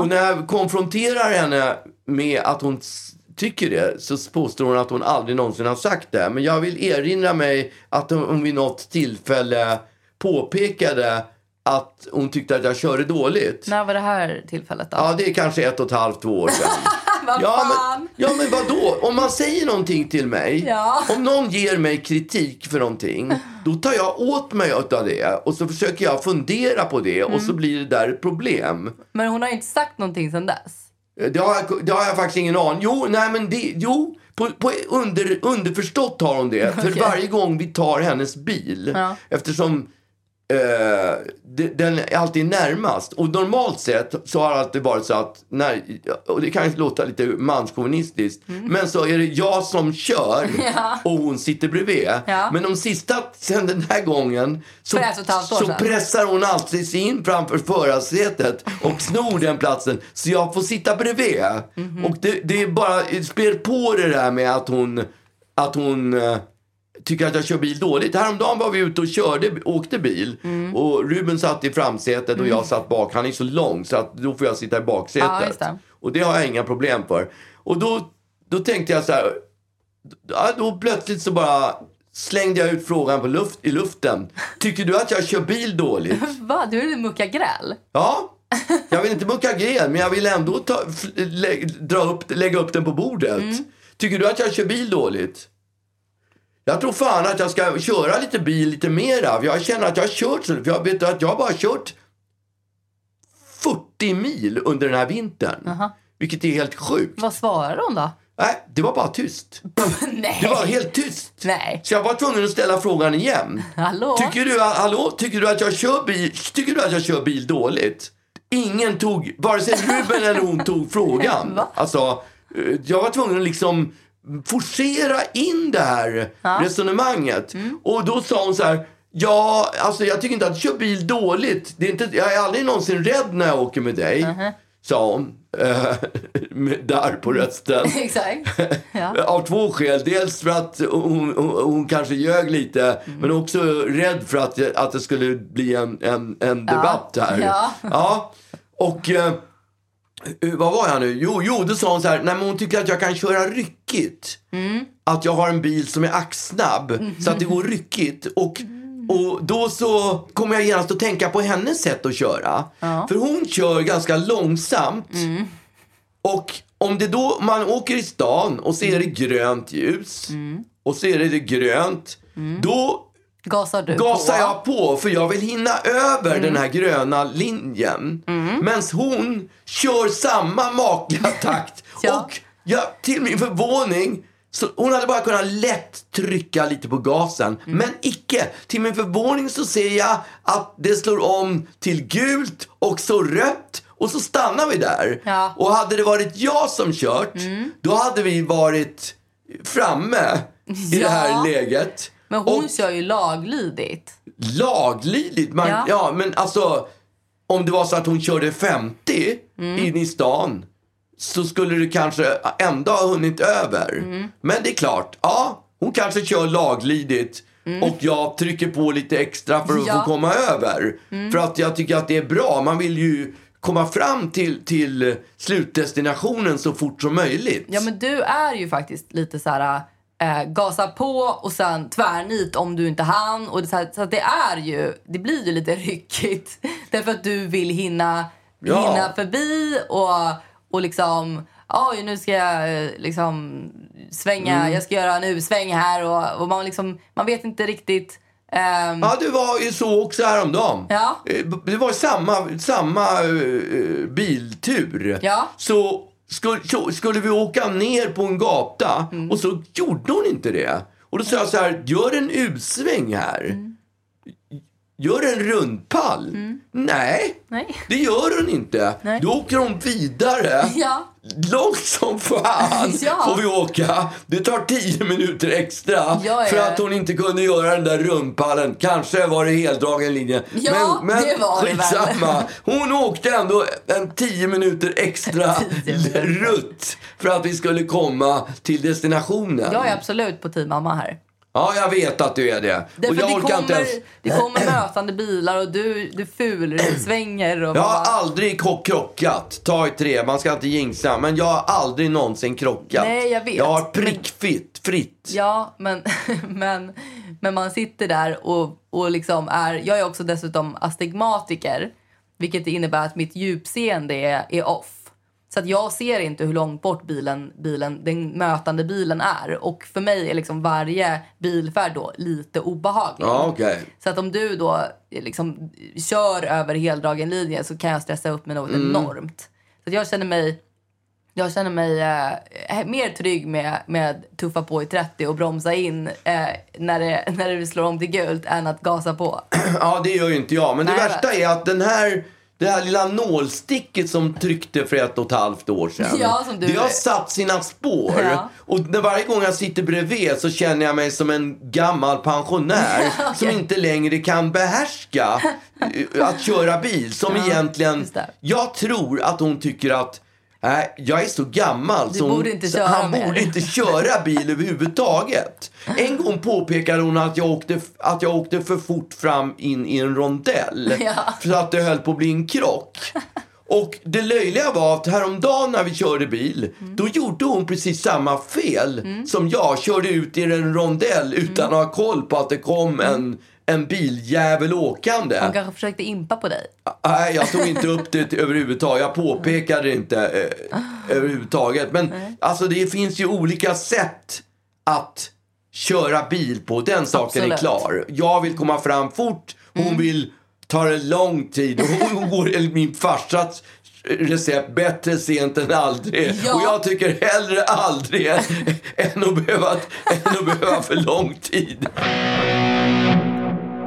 Och när jag konfronterar henne med att hon s- tycker det så påstår hon att hon aldrig någonsin har sagt det. Men jag vill erinra mig att hon vid något tillfälle påpekade att hon tyckte att jag körde dåligt. När var det här tillfället då? Ja, det är kanske ett och ett halvt, två år sedan. Vad Ja fan? men, ja, men vadå? Om man säger någonting till mig, Ja. om någon ger mig kritik för någonting, då tar jag åt mig av det och så försöker jag fundera på det och Mm. så blir det där ett problem. Men hon har inte sagt någonting sedan dess. Det har, jag, det har jag faktiskt ingen aning Jo, nej men det, jo, på, på under, underförstått har hon det. För Okej. varje gång vi tar hennes bil, Ja. eftersom det, den är alltid närmast. Och normalt sett så har det alltid varit så att, när, och det kan låta lite manskommunistiskt, men så är det jag som kör Mm. Ja. och hon sitter bredvid. Ja. Men de sista, sen den här gången, så, så pressar hon alltid sig in framför förarsätet och snor den platsen så jag får sitta bredvid. Mhm. Och det, det är bara, spär på det där med att hon, att hon eh, tycker att jag kör bil dåligt. Häromdagen var vi ute och körde, åkte bil Mm. och Ruben satt i framsätet och jag satt bak. Han är så lång så att då får jag sitta i baksätet. Ja, det. Och det har jag inga problem för. Och då, då tänkte jag så här, då plötsligt så bara slängde jag ut frågan på luft, i luften. Tycker du att jag kör bil dåligt? Va? Du är mucka gräl? Ja, jag vill inte mucka gren, men jag vill ändå ta, lä, dra upp, lägga upp den på bordet. Tycker du att jag kör bil dåligt? Jag tror fan att jag ska köra lite bil lite mera. Jag känner att jag har kört så. Jag vet att jag har bara kört 40 mil under den här vintern. Vilket är helt sjukt. Vad svarar hon då? Nej, det var bara tyst. Nej. Det var helt tyst. Nej. Så jag var tvungen att ställa frågan igen. Hallå? Tycker du, att- hallå, tycker du att jag kör bil, tycker du att jag kör bil dåligt? Ingen tog, vare sig Ruben eller hon tog frågan. Va? Alltså, eh, jag var tvungen att liksom forcera in det här resonemanget. Mm. Och då sa hon så här, ja, alltså jag tycker inte att du kör bil dåligt. Det är inte, jag är aldrig någonsin rädd när jag åker med dig. Uh-huh. sa hon. Eh, darr på rösten. Exakt. Ja. Av två skäl. Dels för att hon, hon, hon kanske ljög lite, Mm. men också rädd för att, att det skulle bli en, en, en debatt här. Ja. Ja. Och eh, vad var jag nu? Jo, jo, då sa hon så här, nej men hon tycker att jag kan köra ryckigt. Mm. Att jag har en bil som är axsnabb, så att det går ryckigt. Och, och då så kommer jag genast att tänka på hennes sätt att köra. För hon kör ganska långsamt. Mm. Och om det då, man åker i stan och så är det grönt ljus Mm. och så är det grönt. Då Gasar du gasar på? jag på för jag vill hinna över den här gröna linjen. Mm. Medan hon kör samma makliga takt. Ja. Och jag, till min förvåning, så hon hade bara kunnat lätt trycka lite på gasen. Mm. Men icke. Till min förvåning så ser jag att det slår om till gult och så rött. Och så stannar vi där. Ja. Mm. Och hade det varit jag som kört, då hade vi varit framme i det Ja. här läget. Men hon Och- kör ju laglydigt. laglydigt. Man, ja. Ja. men alltså om det var så att hon körde 50 Mm. in i stan så skulle det kanske ändå ha hunnit över. Mm. Men det är klart, ja, hon kanske kör laglydigt och jag trycker på lite extra för att Mm. Ja. Mm. få komma över. För att jag tycker att det är bra. Man vill ju komma fram till, till slutdestinationen så fort som möjligt. Ja, men du är ju faktiskt lite så här... Eh, gasa på och sen tvärnit om du inte hann. Och det, så, här, så det är ju, det blir ju lite ryckigt. Därför att du vill hinna, Ja. hinna förbi och, och liksom... Oj, nu ska jag eh, liksom svänga, Mm. jag ska göra en U-sväng här och, och man, liksom, man vet inte riktigt... ehm, Ja, det var ju så också häromdagen. Ja. Eh, Det var samma, samma uh, biltur. Ja. Så skulle, så skulle vi åka ner på en gata Mm. och så gjorde hon inte det. Och då sa jag så här, gör en U-sväng här. Mm. Gör en rundpall. Nej, Nej. det gör hon inte. Nej. Då åker hon vidare. Ja. Långt som fan Ja. får vi åka. Det tar tio minuter extra Ja, för att hon inte kunde göra den där rundpallen. Kanske var det heldragen linje. Ja, men men det var det väl. skitsamma. Hon åkte ändå en tio minuter extra rutt för att vi skulle komma till destinationen. Jag är absolut på team mamma här. Ja, jag vet att du är det. Därför och jag det, orkar kommer, inte ens... det kommer mötande bilar och du, du fulsvänger. Och Jag har bara- aldrig krockat. Ta i tre, man ska inte jinxa. Men jag har aldrig någonsin krockat. Nej, jag vet. Jag har Men- prickfritt. Fritt. Ja, men, men, men man sitter där och, och liksom är... Jag är också dessutom astigmatiker. Vilket innebär att mitt djupseende är, är off. Så att jag ser inte hur långt bort bilen, bilen, den mötande bilen är. Och för mig är liksom varje bilfärd då lite obehaglig. Ja, okej. Så att om du då eh, liksom kör över heldragen linje så kan jag stressa upp mig något Mm. enormt. Så att jag känner mig, jag känner mig eh, mer trygg med, med tuffa på i 30 och bromsa in eh, när, det, när det slår om till gult än att gasa på. Ja, det gör ju inte jag. Men det Nej, jag värsta är att den här, det här lilla nålsticket som tryckte för ett och ett halvt år sedan. Ja, som du- Det har satt sina spår. Ja. Och när varje gång jag sitter bredvid så känner jag mig som en gammal pensionär som inte längre kan behärska eh, att köra bil. Som egentligen, just det. jag tror att hon tycker att Nej, jag är så gammal så borde inte så han mer. borde inte köra bil överhuvudtaget. En gång påpekade hon att jag åkte, att jag åkte för fort fram in i en rondell. Ja. För att det höll på att bli en krock. Och det löjliga var att häromdagen när vi körde bil, Mm. då gjorde hon precis samma fel som jag. Körde ut i en rondell utan Mm. att ha koll på att det kom en, en biljävel åkande. Hon kanske försökte impa på dig. Nej, jag tog inte upp det överhuvudtaget. Jag påpekade det inte eh, överhuvudtaget. Men alltså det finns ju olika sätt att köra bil på. Den saken är Absolut. klar. Jag vill komma fram fort. Hon Mm. vill ta det lång tid. Hon går enligt min farsas recept bättre sent än aldrig. Ja. Och jag tycker hellre aldrig än, än, att behöva, än att behöva för lång tid.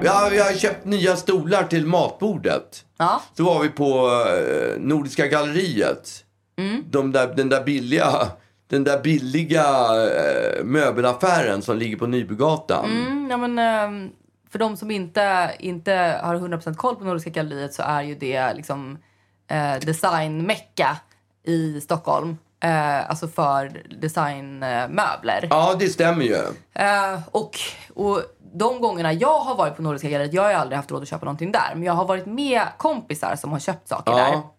Ja, vi har köpt nya stolar till matbordet. Ja. Så var vi på eh, Nordiska galleriet. Mm. De där, den där billiga, den där billiga eh, möbelaffären som ligger på Nybrogatan. Mm, ja, men, ehm, för de som inte, inte har 100% koll på Nordiska galleriet så är ju det liksom eh, designmecka i Stockholm. Eh, alltså för designmöbler. Ja, det stämmer ju. Eh, och, och de gångerna jag har varit på Nordiska galleriet, jag har ju aldrig haft råd att köpa någonting där, men jag har varit med kompisar som har köpt saker där. Ja.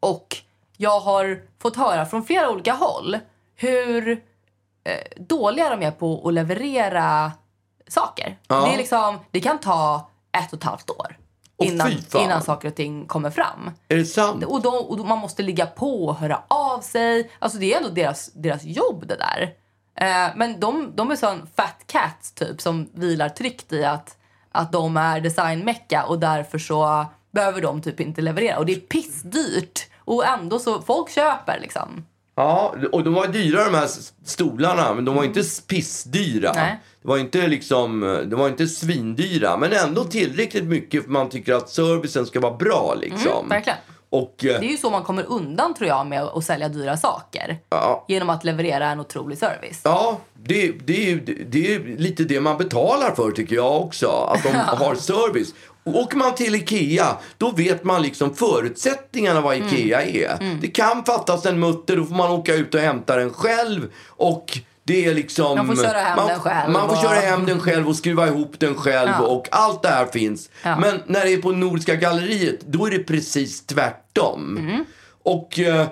Och jag har fått höra från flera olika håll hur eh, dåliga de är på att leverera saker. Ja. Det, är liksom, det kan ta ett och ett halvt år innan, innan saker och ting kommer fram. Är det sant? Och, då, och då, man måste ligga på och höra av sig. Alltså det är ändå deras, deras jobb det där. Eh, men de, de är sån fat cats typ som vilar tryggt i att, att de är designmecka och därför så behöver de typ inte leverera. Och det är pissdyrt. Och ändå så folk köper liksom. Ja, och de var dyra de här stolarna, men de var inte s- pissdyra. Nej. Det var inte liksom, de var inte svindyra, men ändå tillräckligt mycket för man tycker att servicen ska vara bra liksom. Mm, verkligen. Och eh, Det är ju så man kommer undan tror jag med att sälja dyra saker. Ja. Genom att leverera en otrolig service. ja, det, det, är, det är lite det man betalar för tycker jag också. Att de har service. Och Åker man till Ikea, då vet man liksom förutsättningarna vad Mm. Ikea är. Det kan fattas en mutter, då får man åka ut och hämta den själv. Och det är liksom... Man får köra hem man, den själv Man får och- köra hem den själv och skruva ihop den själv Ja. och allt det här finns. Ja. Men när det är på Nordiska galleriet, då är det precis tvärtom. Mm. Och eh,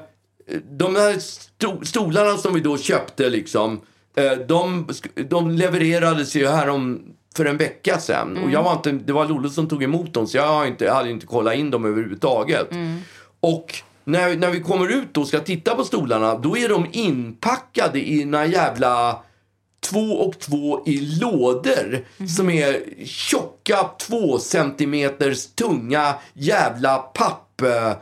de här sto- stolarna som vi då köpte liksom, eh, de, de levererades ju här om för en vecka sedan. Och jag var inte, det var Lollo som tog emot dem så jag har inte, jag hade inte kollat in dem överhuvudtaget. Och när, när vi kommer ut och ska titta på stolarna, då är de inpackade i några jävla två och två i lådor som är tjocka två centimeters tunga jävla papp... Eh,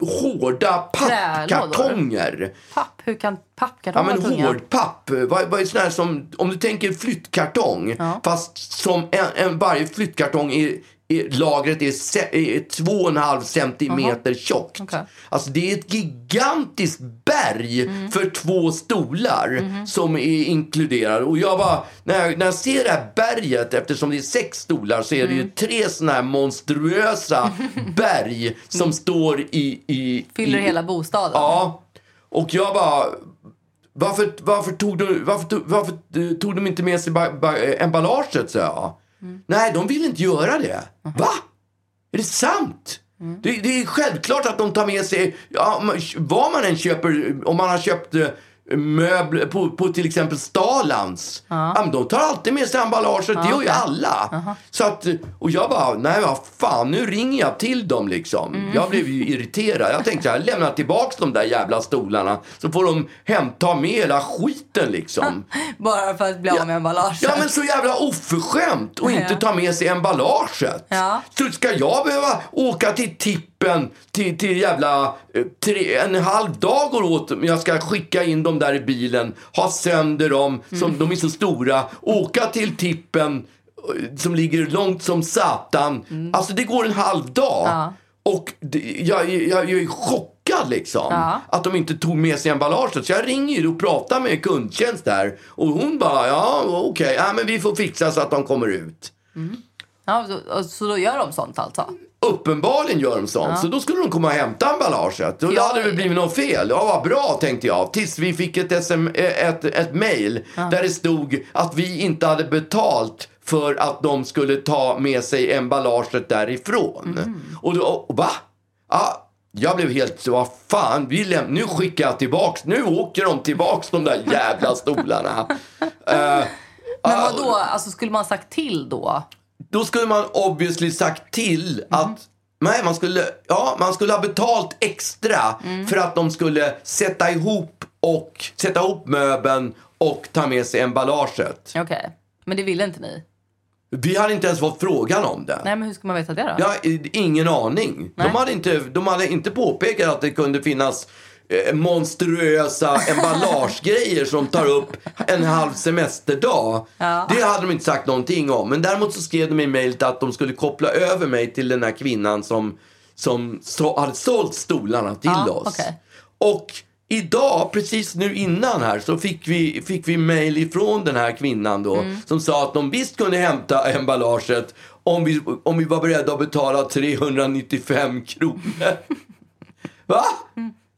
hårda pappkartonger. Papp, hur kan Ja pappkartonger men vara tunga? hård papp. Vad, vad är sån här som, om du tänker flyttkartong. Ja. Fast som en, en, varje flyttkartong är, lagret är, se, är två och en halv centimeter tjockt. Okej. Alltså det är ett gigantiskt berg Mm. för två stolar Mm-hmm. som är inkluderade. Och jag bara, när jag, när jag ser det här berget, eftersom det är sex stolar så är det Mm. ju tre såna här monstruösa berg som står i... i Mm. Fyller i, hela bostaden. Ja. Och jag bara... Varför, varför, tog, de, varför, tog, varför tog de inte med sig ba, ba, emballaget, sa jag. Nej, de vill inte göra det. Va? Är det sant? Det, det är självklart att de tar med sig, ja, vad man än köper, om man har köpt eh, möbler på, på till exempel Stalans. Ja. men de tar alltid med sig emballaget, det gör ju alla. Så att, och jag bara, nej vad fan, nu ringer jag till dem liksom. Jag blev ju irriterad. Jag tänkte, jag lämnar tillbaks de där jävla stolarna. Så får de hämta med hela skiten liksom. Bara för att bli av med emballaget. Ja men så jävla oförskämt och inte Ja. ta med sig emballaget. Ja. Så ska jag behöva åka till tippen till, till jävla eh, tre, en halv dag går åt om jag ska skicka in dem där i bilen, ha sönder dem, som, Mm. de är så stora, åka till tippen eh, som ligger långt som satan. Alltså det går en halv dag. Mm. Ja. Och det, jag, jag, jag är chockad liksom. Ja. Att de inte tog med sig emballaget. Så jag ringer och pratar med kundtjänst där. Och hon bara, ja okej, ja, men vi får fixa så att de kommer ut. Ja, så, och- så då gör de sånt alltså? Uppenbarligen gör de sånt. Så då skulle de komma och hämta emballaget. Då Ja, hade det blivit något fel. Ja, vad bra tänkte jag. Tills vi fick ett, SM, ett, ett mail där det stod att vi inte hade betalt för att de skulle ta med sig emballaget därifrån. Och då, och, va? Ja, jag blev helt vad fan, vi läm- nu skickar jag tillbaks, nu åker de tillbaks de där jävla stolarna. Eh, Men vad då? Alltså skulle man sagt till då? Då skulle man obviously sagt till att Nej, man skulle, ja, man skulle ha betalt extra för att de skulle sätta ihop, och, sätta ihop möbeln och ta med sig emballaget. Okej. Men det ville inte ni? Vi hade inte ens fått frågan om det. Nej, men hur ska man veta det då? Jag har ingen aning. De Nej. hade, inte, de hade inte påpekat att det kunde finnas monstruösa emballagegrejer som tar upp en halv semesterdag. Ja. Det hade de inte sagt någonting om. Men däremot så skrev de i mejlet att de skulle koppla över mig till den här kvinnan som, som så, hade sålt stolarna till Ja, oss. okej. Och idag, precis nu innan här, så fick vi, fick vi mail ifrån den här kvinnan då. Mm. Som sa att de visst kunde hämta emballaget om vi, om vi var beredda att betala 395 kronor. Va?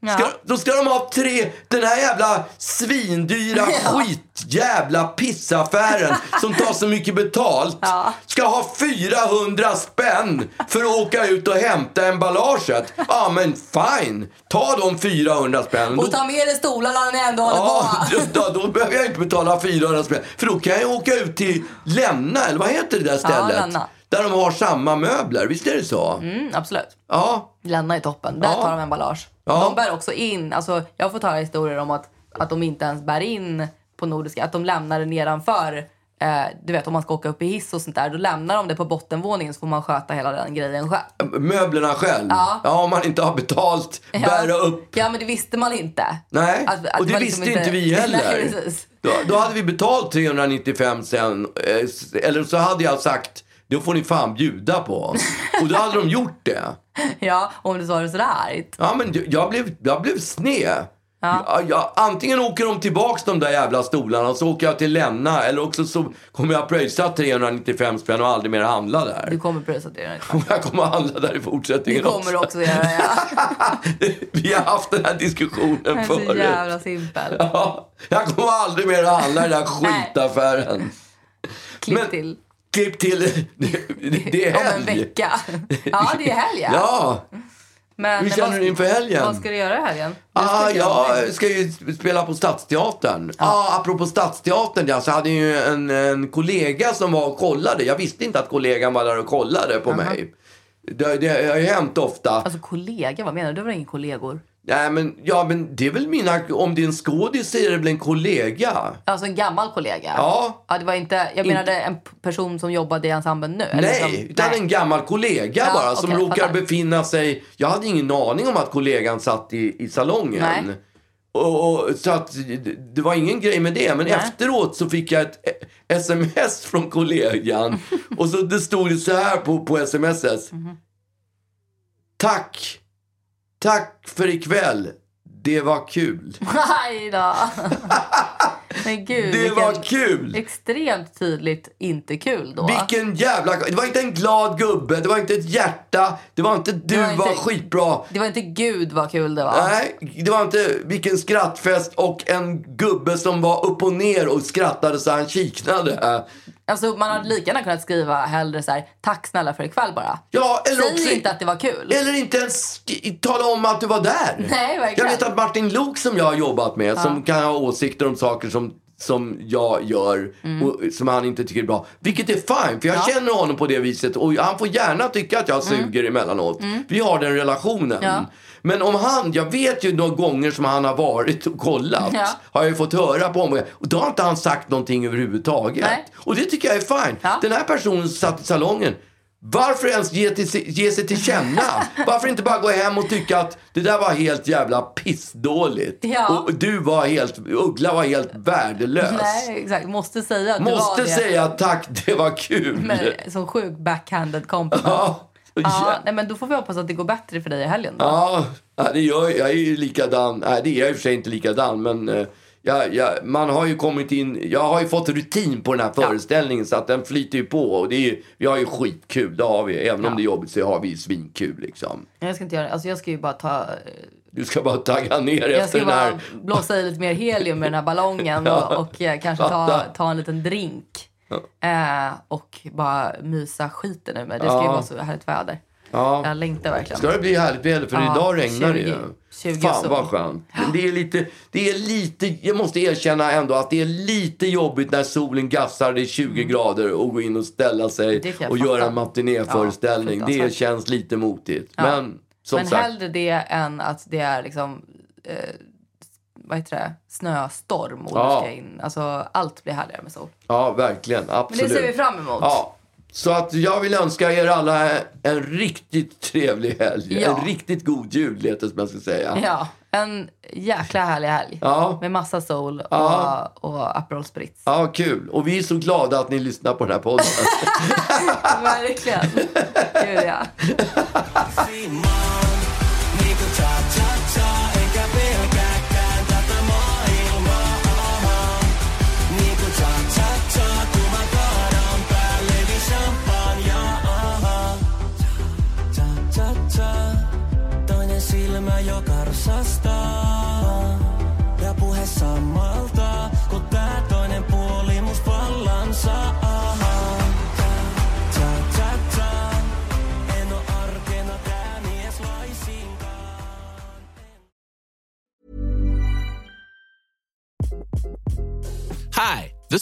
Ska, då ska de ha tre, den här jävla svindyra skitjävla pissaffären som tar så mycket betalt ska ha 400 spänn för att åka ut och hämta emballaget. Ja men fine, ta de 400 spänn. Och ta med dig stolarna när ni ändå håller Ja, på. då, då behöver jag inte betala 400 spänn. För då kan jag åka ut till Länna, eller vad heter det där stället? Länna. Där de har samma möbler, visst är det så? Mm, absolut. Ja. Länna i toppen. Där Ja. tar de emballage. Ja. De bär också in, alltså jag fått höra historier om att, att de inte ens bär in på Nordiska, att de lämnar det nedanför. Eh, du vet om man ska åka upp i hiss och sånt där, då lämnar de det på bottenvåningen så får man sköta hela den grejen själv. Möblerna själv? Ja. ja, om man inte har betalt, bära upp. Ja men det visste man inte. Nej, Att- att och det var visste liksom inte vi heller. Nej. Då, då hade vi betalt 395 sen. eh, Eller så hade jag sagt, då får ni fan bjuda på. Och då hade de gjort det. Ja, om du sa det sådär argt. Ja, men jag- blev, jag blev sned. Jag, jag, antingen åker de tillbaks de där jävla stolarna och så åker jag till Länna. Eller också så kommer jag pröjsa 395 spänn och aldrig mer handla där. Du kommer pröjsa det. Och jag kommer handla där i Det fortsättningen kommer du också göra ja. Vi har haft den här diskussionen Jag är så förut. jävla simpel. Ja, jag kommer aldrig mer handla i den här skitaffären. Klipp Men- till. Klipp till, det, är Om en helg. vecka. Ja, det är helg ja. Ja, Men hur känner du inför helgen? Vad ska du göra i helgen? Ah, jag ska ju spela på Stadsteatern. Ja. Ah, apropå Stadsteatern, ja, så hade jag ju en, en kollega som var och kollade. Jag visste inte att kollegan var där och kollade på mig. Det, det har ju hänt ofta. Alltså kollega, vad menar du? Du har inga kollegor? Nej, men, ja, men det är väl mina... Om det är en skådis så är det väl en kollega? Alltså en gammal kollega? Ja. ja det var inte, jag menade en person som jobbade i ensemblen nu? Nej, som, utan en gammal kollega Ja, bara som okej, råkar fattar. befinna sig... Jag hade ingen aning om att kollegan satt i, i salongen. Nej. Och, och, så att det- var ingen grej med det. Men Nej. efteråt så fick jag ett eh, sms från kollegan. och så det stod så här på, på smset. Mhm. Tack. Tack för ikväll. Det var kul. Nej då. Men gud, Det var kul. extremt tydligt inte kul då. Vilken jävla... Det var inte en glad gubbe, det var inte ett hjärta, det var inte du var var, inte- skitbra. Det var inte gud vad kul det var. Nej, det var inte vilken skrattfest och en gubbe som var upp och ner och skrattade så han kiknade. Alltså man hade lika gärna kunnat skriva hellre så här, tack snälla för ikväll bara. Ja, eller Säg också... inte att det var kul. Eller inte ens tala om att du var där. Nej, verkligen. Jag vet att Martin Luuk som jag har jobbat med, som kan ha åsikter om saker som, som jag gör och som han inte tycker är bra. Vilket är fine, för jag Mm. Ja. känner honom på det viset och han får gärna tycka att jag suger emellanåt. Vi har den relationen. Mm. Ja. Men om han, jag vet ju några gånger som han har varit och kollat, Ja. har jag fått höra på honom. Och då har inte han sagt någonting överhuvudtaget. Nej. Och det tycker jag är fine. Den här personen som satt i salongen, varför ens ge, till, ge sig till känna? Varför inte bara gå hem och tycka att det där var helt jävla pissdåligt. Ja. Och du var helt, Uggla var helt värdelös. Nej, exakt. Måste säga att det Måste var det. säga tack, det var kul. Men, som sjuk backhanded compliment. ja. Ja, nej, men då får vi hoppas att det går bättre för dig i helgen då. Ja, det gör jag. Jag är ju likadan. Nej, det är jag i och för sig inte likadan. Men eh, jag, jag, man har ju kommit in. Jag har ju fått rutin på den här föreställningen så att den flyter ju på. Och det är, ju- vi har ju skitkul, det har vi. Även om Ja. det är jobbigt så har vi svinkul liksom. Jag ska inte göra det. Alltså jag ska ju bara ta... Du ska bara tagga ner Jag efter ska den här. bara blåsa i lite mer helium med den här ballongen Ja. och, och eh, kanske ta, ta en liten drink. Eh, och bara mysa skiten ur mig. Det ska ju Ja. vara så härligt väder. Ja. Jag längtar verkligen. Ska det bli härligt väder? För Ja, idag regnar det ju. 20 20 Fan vad skönt. Men det är lite, det är lite, jag måste erkänna ändå att det är lite jobbigt när solen gassar, det är 20 grader och gå in och ställa sig Mm. Och göra en matinéföreställning. Ja, det känns lite motigt. Ja. Men som Men sagt. hellre det än att det är liksom... Eh, vad heter det? Snöstorm och Ja. in. Alltså allt blir härligare med sol. Ja, verkligen. Men Absolut. det ser vi fram emot. Ja. Så att jag vill önska er alla en riktigt trevlig helg. Ja. En riktigt god jul, det som jag ska säga. Ja, en jäkla härlig helg. Ja. Med massa sol och, Ja. och Aperol Spritz. Ja, kul. Och vi är så glada att ni lyssnar på den här podden. Verkligen. Gud ja.